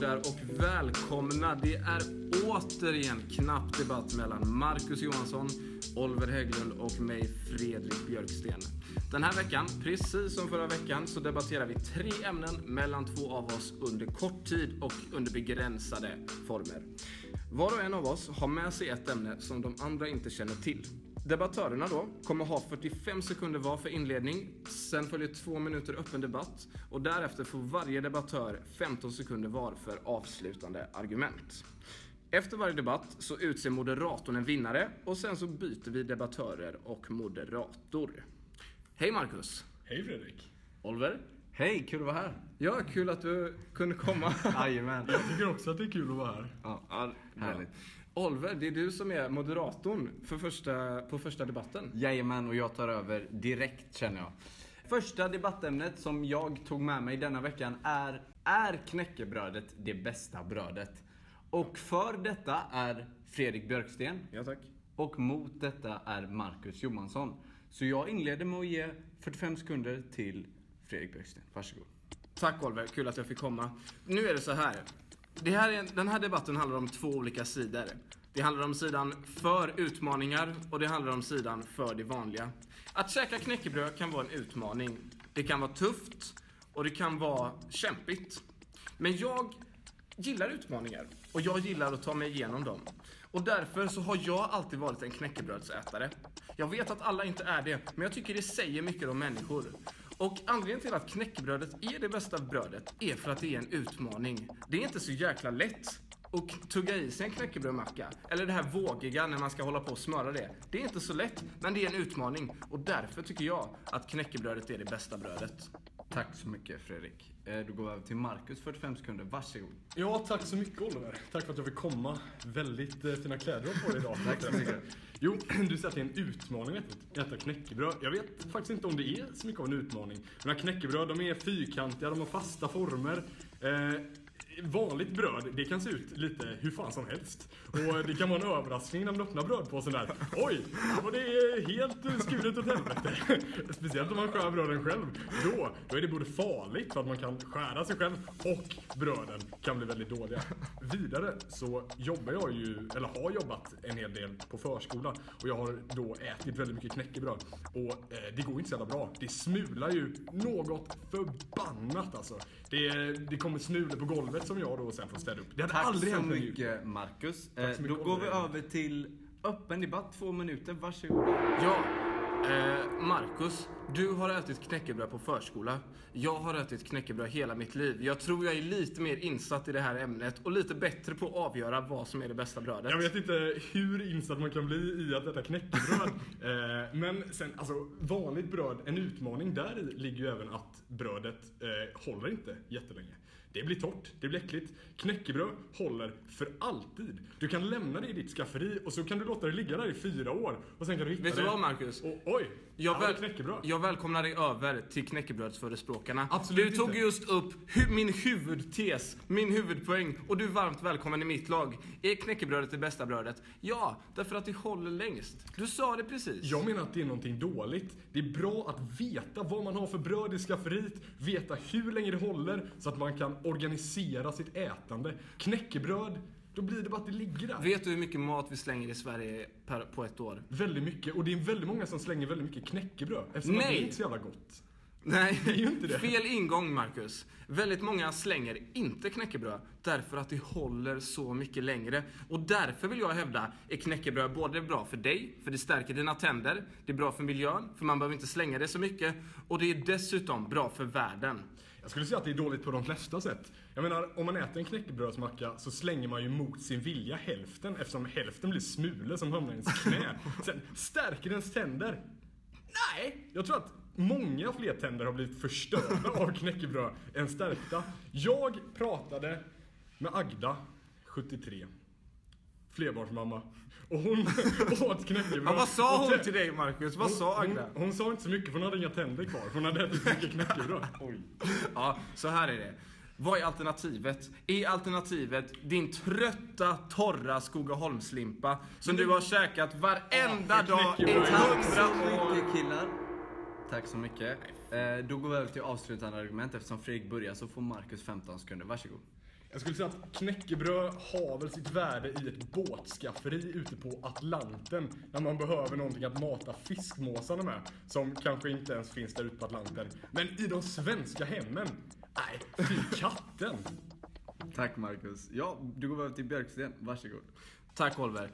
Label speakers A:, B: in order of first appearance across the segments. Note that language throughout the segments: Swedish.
A: där och välkomna. Det är återigen knapp debatt mellan Marcus Johansson, Oliver Hägglund och mig Fredrik Björksten. Den här veckan, precis som förra veckan, så debatterar vi tre ämnen mellan två av oss under kort tid och under begränsade former. Var och en av oss har med sig ett ämne som de andra inte känner till. Debattörerna då kommer ha 45 sekunder var för inledning, sen följer två minuter öppen debatt och därefter får varje debattör 15 sekunder var för avslutande argument. Efter varje debatt så utser moderatorn en vinnare och sen så byter vi debattörer och moderator. Hej Marcus!
B: Hej Fredrik!
A: Oliver?
C: Hej, kul att vara här.
A: Ja, kul att du kunde komma.
C: Jajamän.
B: Jag tycker också att det är kul att vara här.
C: Ja,
A: Ja,
C: härligt.
A: Oliver, det är du som är moderatorn för första, på första debatten.
C: Jajamän, och jag tar över direkt känner jag. Första debattämnet som jag tog med mig denna veckan är Är knäckebrödet det bästa brödet? Och för detta är Fredrik Björksten
A: Ja, tack.
C: och mot detta är Marcus Johansson. Så jag inleder med att ge 45 sekunder till Fredrik Björksten. Varsågod.
A: Tack Oliver, kul att jag fick komma. Nu är det så här. Det här är, den här debatten handlar om två olika sidor. Det handlar om sidan för utmaningar och det handlar om sidan för det vanliga. Att käka knäckebröd kan vara en utmaning. Det kan vara tufft och det kan vara kämpigt. Men jag gillar utmaningar och jag gillar att ta mig igenom dem. Och därför så har jag alltid varit en knäckebrödsätare. Jag vet att alla inte är det, men jag tycker det säger mycket om människor. Och anledningen till att knäckebrödet är det bästa brödet är för att det är en utmaning. Det är inte så jäkla lätt att tugga i sig en knäckebrödmacka. Eller det här vågiga när man ska hålla på och smöra det. Det är inte så lätt, men det är en utmaning. Och därför tycker jag att knäckebrödet är det bästa brödet.
C: Tack så mycket Fredrik. Eh, Då går vi över till Marcus, 45 sekunder. Varsågod.
B: Ja, tack så mycket Oliver. Tack för att jag fick komma. Väldigt eh, fina kläder du har på dig idag.
C: Tack så mycket.
B: Jo, du säger att det är en utmaning att äta knäckebröd. Jag vet faktiskt inte om det är så mycket av en utmaning. Men knäckebröd, de är fyrkantiga, de har fasta former. Eh, vanligt bröd, det kan se ut lite hur fan som helst. Och det kan vara en överraskning när man öppnar brödpåsen där. Oj, här var det eh, helt eh, skuret åt helvete. Speciellt om man skär bröden själv. Då, då är det både farligt för att man kan skära sig själv och bröden kan bli väldigt dåliga. Vidare så jobbar jag ju, eller har jobbat en hel del på förskola och jag har då ätit väldigt mycket knäckebröd. Och eh, det går inte så jävla bra. Det smular ju något förbannat alltså. Det, det kommer smulor på golvet som jag då sen får städa upp. Det hade
C: Tack
B: aldrig
C: så
B: hänt mig.
C: mycket Marcus.
B: Tack så
C: Eh,
B: mycket,
C: Då går vi över till öppen debatt, två minuter. Varsågod.
A: Ja, eh, Marcus, du har ätit knäckebröd på förskola. Jag har ätit knäckebröd hela mitt liv. Jag tror jag är lite mer insatt i det här ämnet och lite bättre på att avgöra vad som är det bästa brödet.
B: Jag vet inte hur insatt man kan bli i att äta knäckebröd. eh, men sen, alltså vanligt bröd, en utmaning där ligger ju även att brödet eh, håller inte jättelänge. Det blir torrt, det blir äckligt. Knäckebröd håller för alltid. Du kan lämna det i ditt skafferi och så kan du låta det ligga där i fyra år. Och sen kan du hitta
A: Vet
B: det.
A: du vad, Marcus?
B: Och, oj,
A: Jag, väl,
B: knäckebröd.
A: jag välkomnar dig över till knäckebrödsförespråkarna.
B: Absolut
A: du tog
B: inte.
A: just upp hu- min huvudtes, min huvudpoäng och du är varmt välkommen i mitt lag. Är knäckebrödet det bästa brödet? Ja, därför att det håller längst. Du sa det precis.
B: Jag menar att det är någonting dåligt. Det är bra att veta vad man har för bröd i skafferiet, veta hur länge det håller så att man kan organisera sitt ätande. Knäckebröd, då blir det bara att det ligger där.
A: Vet du hur mycket mat vi slänger i Sverige per, på ett år?
B: Väldigt mycket, och det är väldigt många som slänger väldigt mycket knäckebröd eftersom att det
A: Nej.
B: är inte så jävla gott.
A: Nej,
B: Det är ju inte det.
A: fel ingång Marcus. Väldigt många slänger inte knäckebröd därför att det håller så mycket längre. Och därför vill jag hävda är knäckebröd både bra för dig, för det stärker dina tänder, det är bra för miljön, för man behöver inte slänga det så mycket. Och det är dessutom bra för världen.
B: Jag skulle säga att det är dåligt på de flesta sätt. Jag menar, om man äter en knäckebrödsmacka så slänger man ju mot sin vilja hälften eftersom hälften blir smulor som hamnar i ens knä. Sen stärker ens tänder. Nej, jag tror att många fler tänder har blivit förstörda av knäckebröd än stärkta. Jag pratade med Agda, 73. Flerbarnsmamma. Och hon åt knäckebröd.
A: Ja, vad sa hon till dig Marcus? Vad sa
B: hon,
A: Agda?
B: hon, hon sa inte så mycket för hon hade inga tänder kvar. Hon hade ätit mycket knäckebröd.
A: Ja, så här är det. Vad är alternativet? Är alternativet din trötta, torra Skogaholmslimpa som du har käkat varenda
B: Ja,
A: dag i
B: knäckebröd.
C: Tack så
A: hundra år?
C: mycket killar. Tack så mycket. Eh, Då går vi över till avslutande argument. Eftersom Fredrik börjar så får Marcus 15 sekunder. Varsågod.
B: Jag skulle säga att knäckebröd har väl sitt värde i ett båtskafferi ute på Atlanten. När man behöver någonting att mata fiskmåsarna med. Som kanske inte ens finns där ute på Atlanten. Men i de svenska hemmen, nej, fy katten.
C: Tack Marcus. Ja, du går över till Björksten. Varsågod.
A: Tack Oliver.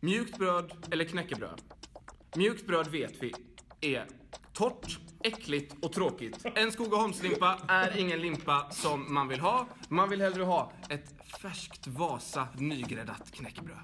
A: Mjukt bröd eller knäckebröd? Mjukt bröd vet vi är torrt, äckligt och tråkigt. En Skogaholmslimpa är ingen limpa som man vill ha. Man vill hellre ha ett färskt Vasa nygräddat knäckebröd.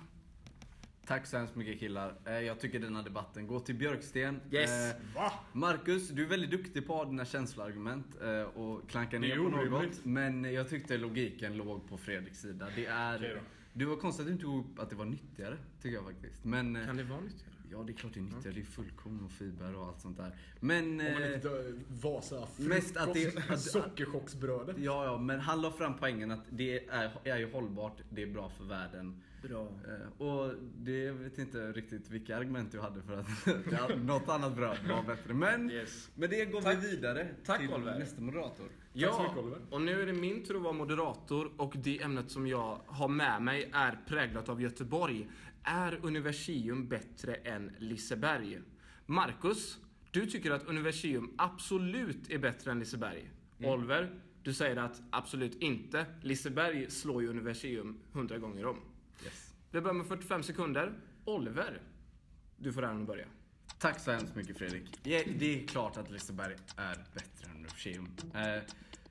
C: Tack så hemskt mycket killar. Eh, Jag tycker denna debatten går till Björksten.
A: Yes.
C: Eh,
B: Va?
C: Marcus, du är väldigt duktig på dina känsloargument eh, och klanka
B: Det är
C: ner på något. Men jag tyckte logiken låg på Fredriks sida. Det är... Du var konstigt att du inte tog upp att det var nyttigare, tycker jag faktiskt. Men... eh,
A: Kan det vara nyttigare?
C: Ja, det är klart det är nyttigare. Det är fullkorn och fiber och allt sånt där. Men...
B: Om man
C: eh,
B: inte tar Vasa
C: mest att det- att-
B: sockerchocksbrödet.
C: Ja, ja, men han la fram poängen att det är, är ju hållbart, det är bra för världen.
A: Bra.
C: Eh, Och det jag vet inte riktigt vilka argument du hade för att något annat bröd var bättre. Men
A: Yes.
C: med det går
A: Tack.
C: vi vidare
A: Tack,
C: till
A: Oliver.
C: nästa moderator.
B: så
A: Ja,
B: mycket, Oliver.
A: och nu är det min tur att vara moderator och det ämnet som jag har med mig är präglat av Göteborg. Är Universium bättre än Liseberg? Marcus, du tycker att Universium absolut är bättre än Liseberg. Oliver, du säger att absolut inte. Liseberg slår ju Universium hundra gånger om.
C: Yes.
A: Vi börjar med 45 sekunder. Oliver, du får äran att börja.
C: Tack så hemskt mycket Fredrik. Det är klart att Liseberg är bättre än Universium. Eh,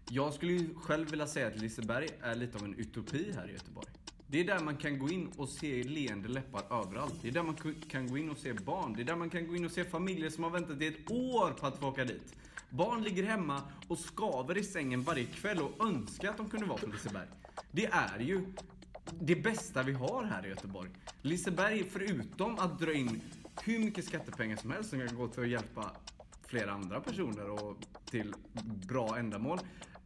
C: Jag skulle ju själv vilja säga att Liseberg är lite av en utopi här i Göteborg. Det är där man kan gå in och se leende läppar överallt. Det är där man kan gå in och se barn. Det är där man kan gå in och se familjer som har väntat i ett år på att få åka dit. Barn ligger hemma och skaver i sängen varje kväll och önskar att de kunde vara på Liseberg. Det är ju det bästa vi har här i Göteborg. Liseberg, förutom att dra in hur mycket skattepengar som helst som kan gå till att hjälpa flera andra personer och till bra ändamål,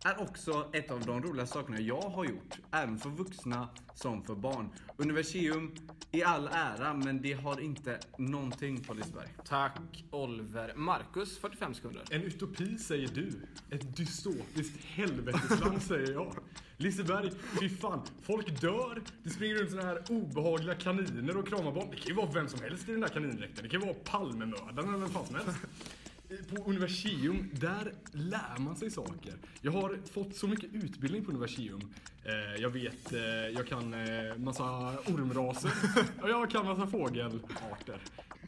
C: är också ett av de roliga sakerna jag har gjort. Även för vuxna som för barn. Universium i all ära, men det har inte någonting på Liseberg.
A: Tack Oliver. Marcus, 45 sekunder.
B: En utopi säger du. Ett dystopiskt helvetesland säger jag. Liseberg, fy fan. Folk dör. Det springer runt såna här obehagliga kaniner och kramar barn. Det kan ju vara vem som helst i den där kanindräkten. Det kan ju vara Palmemördaren eller vem fan som helst. På Universium, där lär man sig saker. Jag har fått så mycket utbildning på Universium. Eh, jag vet, eh, jag kan eh, massa ormraser och jag kan massa fågelarter.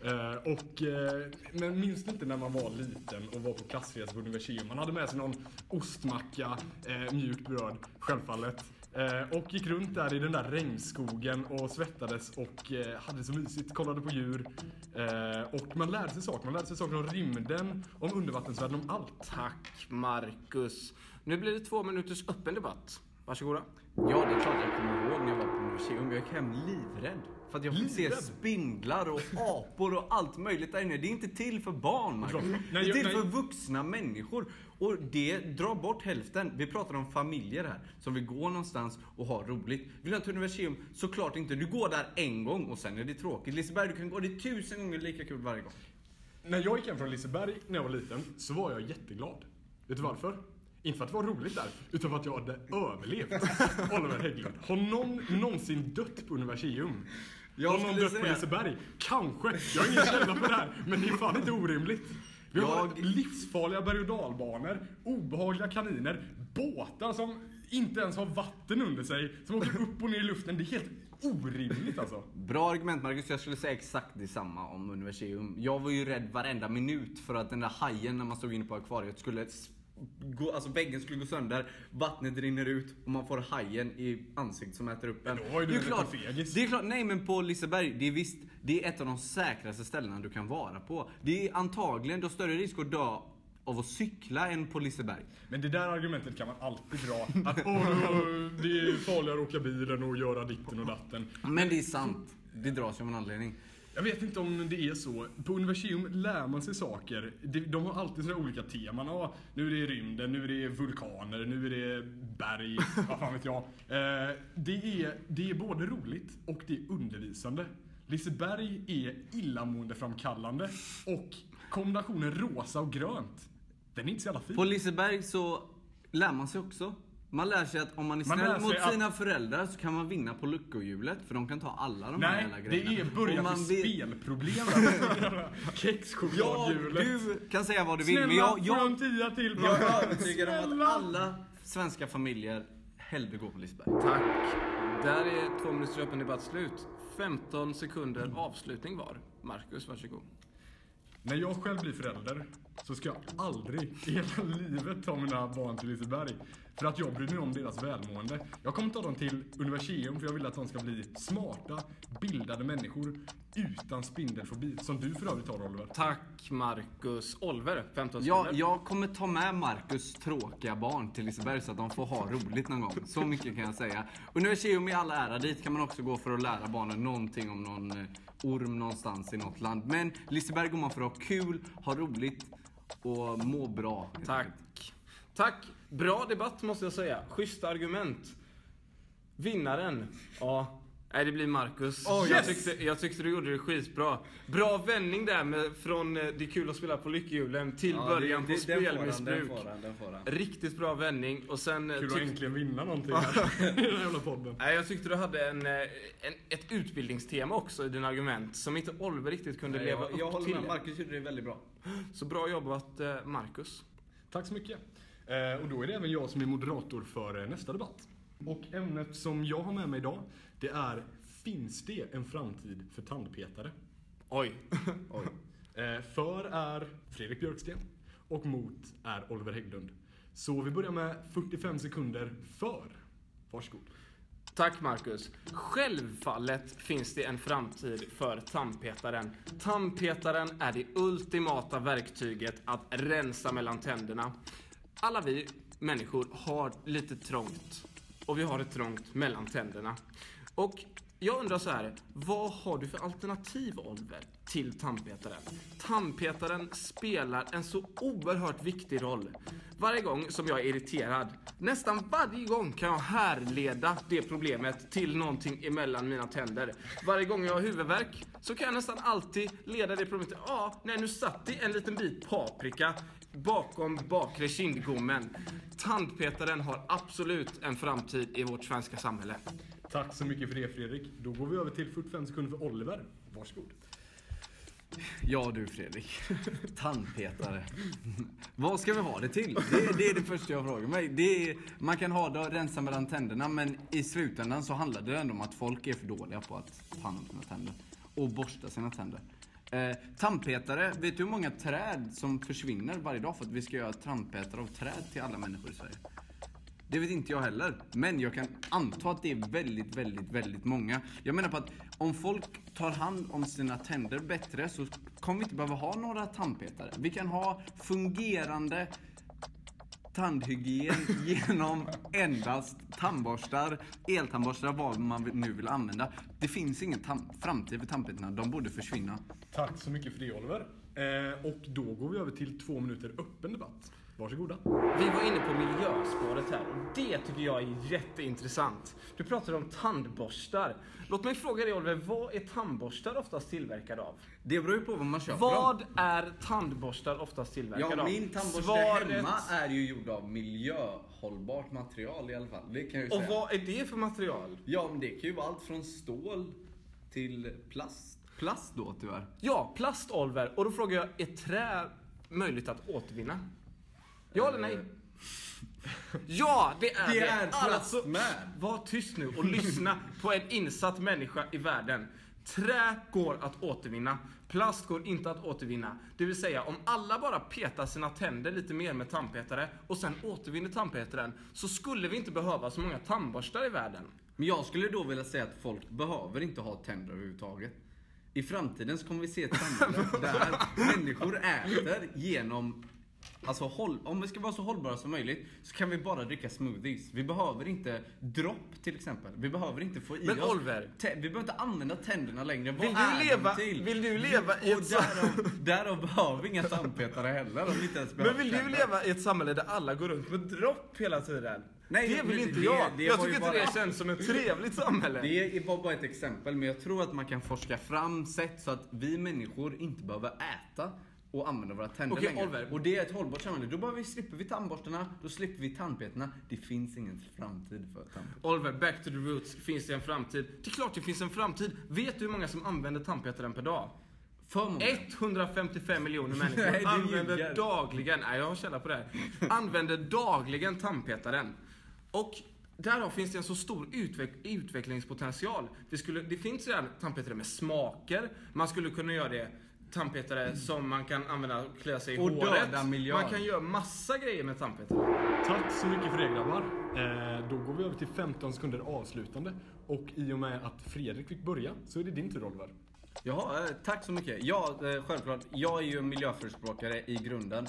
B: Eh, och, eh, men minns ni inte när man var liten och var på klassresa på Universium? Man hade med sig någon ostmacka, eh, mjukt bröd, självfallet. Eh, och gick runt där i den där regnskogen och svettades och eh, hade det så mysigt, kollade på djur. Eh, och man lärde sig saker. Man lärde sig saker om rymden, om undervattensvärlden, om allt.
A: Tack Marcus. Nu blir det två minuters öppen debatt. Varsågoda.
C: Ja, det är klart jag kommer ihåg när jag Universium. Jag gick hem livrädd. För att jag fick se
B: Livrädd?
C: spindlar och apor och allt möjligt där inne. Det är inte till för barn, Marcus.
B: Förlåt.
C: Det är till för vuxna människor. Och det drar bort hälften. Vi pratar om familjer här som vill gå någonstans och ha roligt. Vill du ha ett universium? Såklart inte. Du går där en gång och sen är det tråkigt. Liseberg, du kan gå dit tusen gånger lika kul varje gång.
B: När jag gick hem från Liseberg när jag var liten så var jag jätteglad. Vet du varför? Inte för att det var roligt där, utan för att jag hade överlevt. Oliver Hägglund. Har någon någonsin dött på Universium?
C: Jag
B: Har någon dött på
C: säga-
B: Liseberg? Kanske. Jag har ingen källa på det här, men det är fan inte orimligt. Vi har
C: Jag-
B: livsfarliga berg och dalbanor, obehagliga kaniner, båtar som inte ens har vatten under sig, som åker upp och ner i luften. Det är helt orimligt alltså.
C: Bra argument Marcus, jag skulle säga exakt detsamma om Universium. Jag var ju rädd varenda minut för att den där hajen när man stod inne på akvariet skulle gå, alltså väggen skulle gå sönder, vattnet rinner ut och man får hajen i ansiktet som äter upp en.
B: Då var ju
C: det är klart,
B: fegis.
C: det är klart, nej men på Liseberg, det är visst, det är ett av de säkraste ställena du kan vara på. Det är antagligen, du har större risk att dö av att cykla än på Liseberg.
B: Men det där argumentet kan man alltid dra. Att åh, det är farligare att åka bilen och göra ditten och datten.
C: Men det är sant, det dras ju av en anledning.
B: Jag vet inte om det är så. På Universium lär man sig saker. De- har alltid sådana olika teman. Ja, nu är det rymden, nu är det vulkaner, nu är det berg, vad fan vet jag. Eh, Det är, det är både roligt och det är undervisande. Liseberg är illamåendeframkallande och kombinationen rosa och grönt, den är inte så jävla fin.
C: På Liseberg så lär man sig också. Man lär sig att om man är
B: Man
C: snäll mot
B: att-
C: sina föräldrar så kan man vinna på lyckohjulet för de kan ta alla de här
B: Nej,
C: jävla
B: det
C: grejerna.
B: är början
C: man
B: till
C: vill-
B: spelproblem.
C: Ja,
B: Kexchokladhjulet.
C: du kan säga vad du vill
B: Snälla,
C: men jag,
B: jag en tia till?
C: jag är övertygad om att alla svenska familjer hellre går på Liseberg.
A: Tack. Där är två minuter öppen debatt slut. 15 sekunder avslutning var. Marcus, varsågod.
B: När jag själv blir förälder så ska jag aldrig i hela livet ta mina barn till Liseberg. För att jag bryr mig om deras välmående. Jag kommer ta dem till Universium för jag vill att de ska bli smarta, bildade människor utan spindelfobi. Som du för övrigt har Oliver.
A: Tack Marcus. Oliver, 15
C: Ja, jag kommer ta med Marcus tråkiga barn till Liseberg så att de får ha roligt någon gång. Så mycket kan jag säga. Universium i alla ära, dit kan man också gå för att lära barnen någonting om någon eh, orm någonstans i något land. Men Liseberg går man för att ha kul, ha roligt och må bra.
A: Tack. Tack. Bra debatt måste jag säga. Schyssta argument. Vinnaren? Ja. Nej, det blir Marcus.
B: Oh,
A: jag,
B: yes!
A: tyckte, jag tyckte du gjorde det skitbra. Bra vändning där med, från eh, det är kul att spela på lyckohjulen till
C: Ja,
A: början
C: det-
A: på
C: det- han,
A: spelmissbruk. Riktigt bra vändning och sen... eh,
B: Kul att äntligen vinna någonting här i den jävla podden.
A: Nej, jag tyckte du hade en, eh, en, ett utbildningstema också i dina argument som inte Oliver riktigt kunde
C: Nej,
A: leva
C: jag, jag
A: upp
C: håller
A: till.
C: med, Marcus gjorde det väldigt bra.
A: Så bra jobbat Marcus.
B: Tack så mycket. Eh, och då är det även jag som är moderator för nästa debatt. Och ämnet som jag har med mig idag, det är Finns det en framtid för tandpetare?
A: Oj.
C: Oj.
B: Eh, för är Fredrik Björksten och mot är Oliver Hägglund. Så vi börjar med 45 sekunder för. Varsågod.
A: Tack Marcus. Självfallet finns det en framtid för tandpetaren. Tandpetaren är det ultimata verktyget att rensa mellan tänderna. Alla vi människor har lite trångt. Och vi har det trångt mellan tänderna. Och jag undrar så här, vad har du för alternativ Oliver till tandpetaren? Tandpetaren spelar en så oerhört viktig roll. Varje gång som jag är irriterad, nästan varje gång kan jag härleda det problemet till någonting emellan mina tänder. Varje gång jag har huvudvärk så kan jag nästan alltid leda det problemet till, ja, nej nu satt det en liten bit paprika bakom bakre kindgommen. Tandpetaren har absolut en framtid i vårt svenska samhälle.
B: Tack så mycket för det Fredrik. Då går vi över till 45 sekunder för Oliver. Varsågod.
C: Ja du Fredrik. Tandpetare. Vad ska vi ha det till? Det, det är det första jag frågar mig. Det är, man kan ha det och rensa mellan tänderna men i slutändan så handlar det ändå om att folk är för dåliga på att ta hand om sina tänder. Och borsta sina tänder. Eh, tandpetare, vet du hur många träd som försvinner varje dag för att vi ska göra tandpetare av träd till alla människor i Sverige? Det vet inte jag heller. Men jag kan anta att det är väldigt, väldigt, väldigt många. Jag menar på att om folk tar hand om sina tänder bättre så kommer vi inte behöva ha några tandpetare. Vi kan ha fungerande tandhygien genom endast tandborstar, eltandborstar, vad man nu vill använda. Det finns ingen framtid för tandpetarna. De borde försvinna.
B: Tack så mycket för det Oliver. Eh, och då går vi över till två minuter öppen debatt. Varsågoda.
A: Vi var inne miljöspåret här och det tycker jag är jätteintressant. Du pratade om tandborstar. Låt mig fråga dig Oliver, vad är tandborstar oftast tillverkade av?
C: Det beror ju på vad man köper dem.
A: Vad är tandborstar oftast tillverkade
C: Ja,
A: av?
C: min tandborste
A: Svaret-
C: hemma är ju gjord av miljöhållbart material i alla fall. Det kan jag ju
A: Och
C: säga.
A: vad är det för material?
C: Ja, men det kan ju vara allt från stål till plast. Plast då tyvärr.
A: Ja, plast Oliver. Och då frågar jag, är trä möjligt att återvinna? Ja eller nej? Ja, det är
C: Det
A: det.
C: är
A: alltså. Var tyst nu och lyssna på en insatt människa i världen. Trä går att återvinna. Plast går inte att återvinna. Det vill säga, om alla bara petar sina tänder lite mer med tandpetare och sen återvinner tandpetaren så skulle vi inte behöva så många tandborstar i världen.
C: Men jag skulle då vilja säga att folk behöver inte ha tänder överhuvudtaget. I framtiden så kommer vi se ett samhälle där människor äter genom Alltså håll, om vi ska vara så hållbara som möjligt så kan vi bara dricka smoothies. Vi behöver inte dropp till exempel. Vi behöver inte få i
A: Men
C: oss...
A: Oliver.
C: tä- vi behöver inte använda tänderna längre. Vad
A: Vill
C: är
A: du, leva,
C: till?
A: vill du leva i ett samhälle...
C: därav, behöver vi inga tandpetare heller om vi inte ens
A: Men vill du leva i ett samhälle där alla går runt med dropp hela tiden?
C: Nej,
A: det vill inte
C: det-
A: jag.
C: det
A: jag tycker inte
C: bara-
A: det känns som ett trevligt samhälle.
C: Det var bara ett exempel, men jag tror att man kan forska fram sätt så att vi människor inte behöver äta att använda våra tänder
A: Okej,
C: längre.
A: Oliver.
C: Och det är ett hållbart samhälle. Då bara vi slipper vi tandborstarna, då slipper vi tandpetarna. Det finns ingen framtid för tandpetare.
A: Oliver, back to the roots. Finns det en framtid? Det är klart det finns en framtid. Vet du hur många som använder tandpetaren per dag?
C: För många.
A: 155 miljoner människor
C: Nej,
A: använder
C: ljuger.
A: dagligen, nej jag har källa på det här, använder dagligen tandpetaren. Och därav finns det en så stor utveck utvecklingspotential. Det, skulle, det finns redan tandpetare med smaker, man skulle kunna göra det tandpetare som man kan använda och klä sig i
C: Och
A: håret. Man kan göra massa grejer med tandpetare.
B: Tack så mycket för det grabbar. Eh, då går vi över till 15 sekunder avslutande. Och i och med att Fredrik fick börja så är det din tur Oliver.
C: Jaha, eh, tack så mycket. Ja, eh, självklart. Jag är ju en miljöförespråkare i grunden.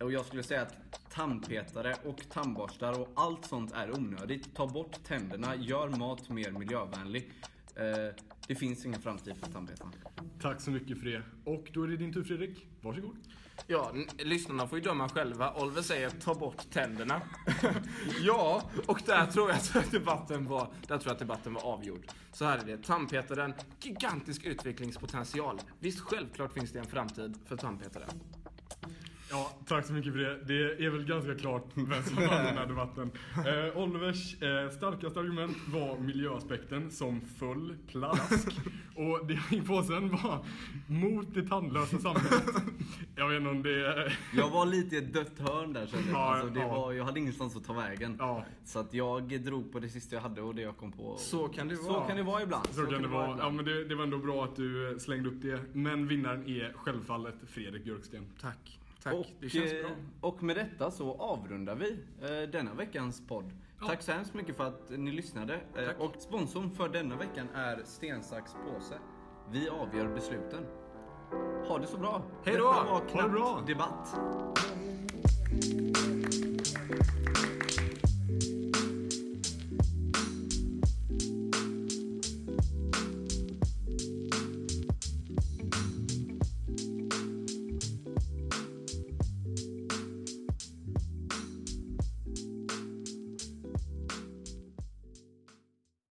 C: Och jag skulle säga att tandpetare och tandborstar och allt sånt är onödigt. Ta bort tänderna, gör mat mer miljövänlig. Eh, Det finns ingen framtid för tandpetaren.
B: Tack så mycket för det. Och då är det din tur Fredrik. Varsågod.
A: Ja, lyssnarna får ju döma själva. Oliver säger ta bort tänderna. ja, och där tror jag att debatten var, där tror jag att debatten var avgjord. Så här är det. Tandpetaren, gigantisk utvecklingspotential. Visst, självklart finns det en framtid för tandpetaren.
B: Ja, tack så mycket för det. Det är väl ganska klart vem som vann den här debatten. Eh, Olivers eh, starkaste argument var miljöaspekten som full pladask. Och det i påsen var mot det tandlösa samhället. Jag vet inte om det.
C: Jag var lite i ett dött hörn där kände jag.
B: Ja,
C: Alltså, det
B: ja.
C: var, jag hade ingenstans att ta vägen.
B: Ja.
C: Så att jag drog på det sista jag hade och det jag kom på.
A: Så kan det
C: Så
A: vara.
C: kan det vara ibland.
B: Så kan det vara. Ja, men det, det var ändå bra att du eh, slängde upp det. Men vinnaren är självfallet Fredrik Björksten.
A: Tack. Tack.
C: Och,
A: det känns
C: eh,
A: bra.
C: och med detta så avrundar vi eh, denna veckans podd.
B: Ja.
C: Tack så hemskt mycket för att ni lyssnade. Eh,
A: Tack.
C: och sponsorn för denna veckan är Sten, sax, påse. Vi avgör besluten. Ha det så bra.
A: Hej då!
C: Detta var
B: Ha det
C: knappt
B: bra!
C: debatt.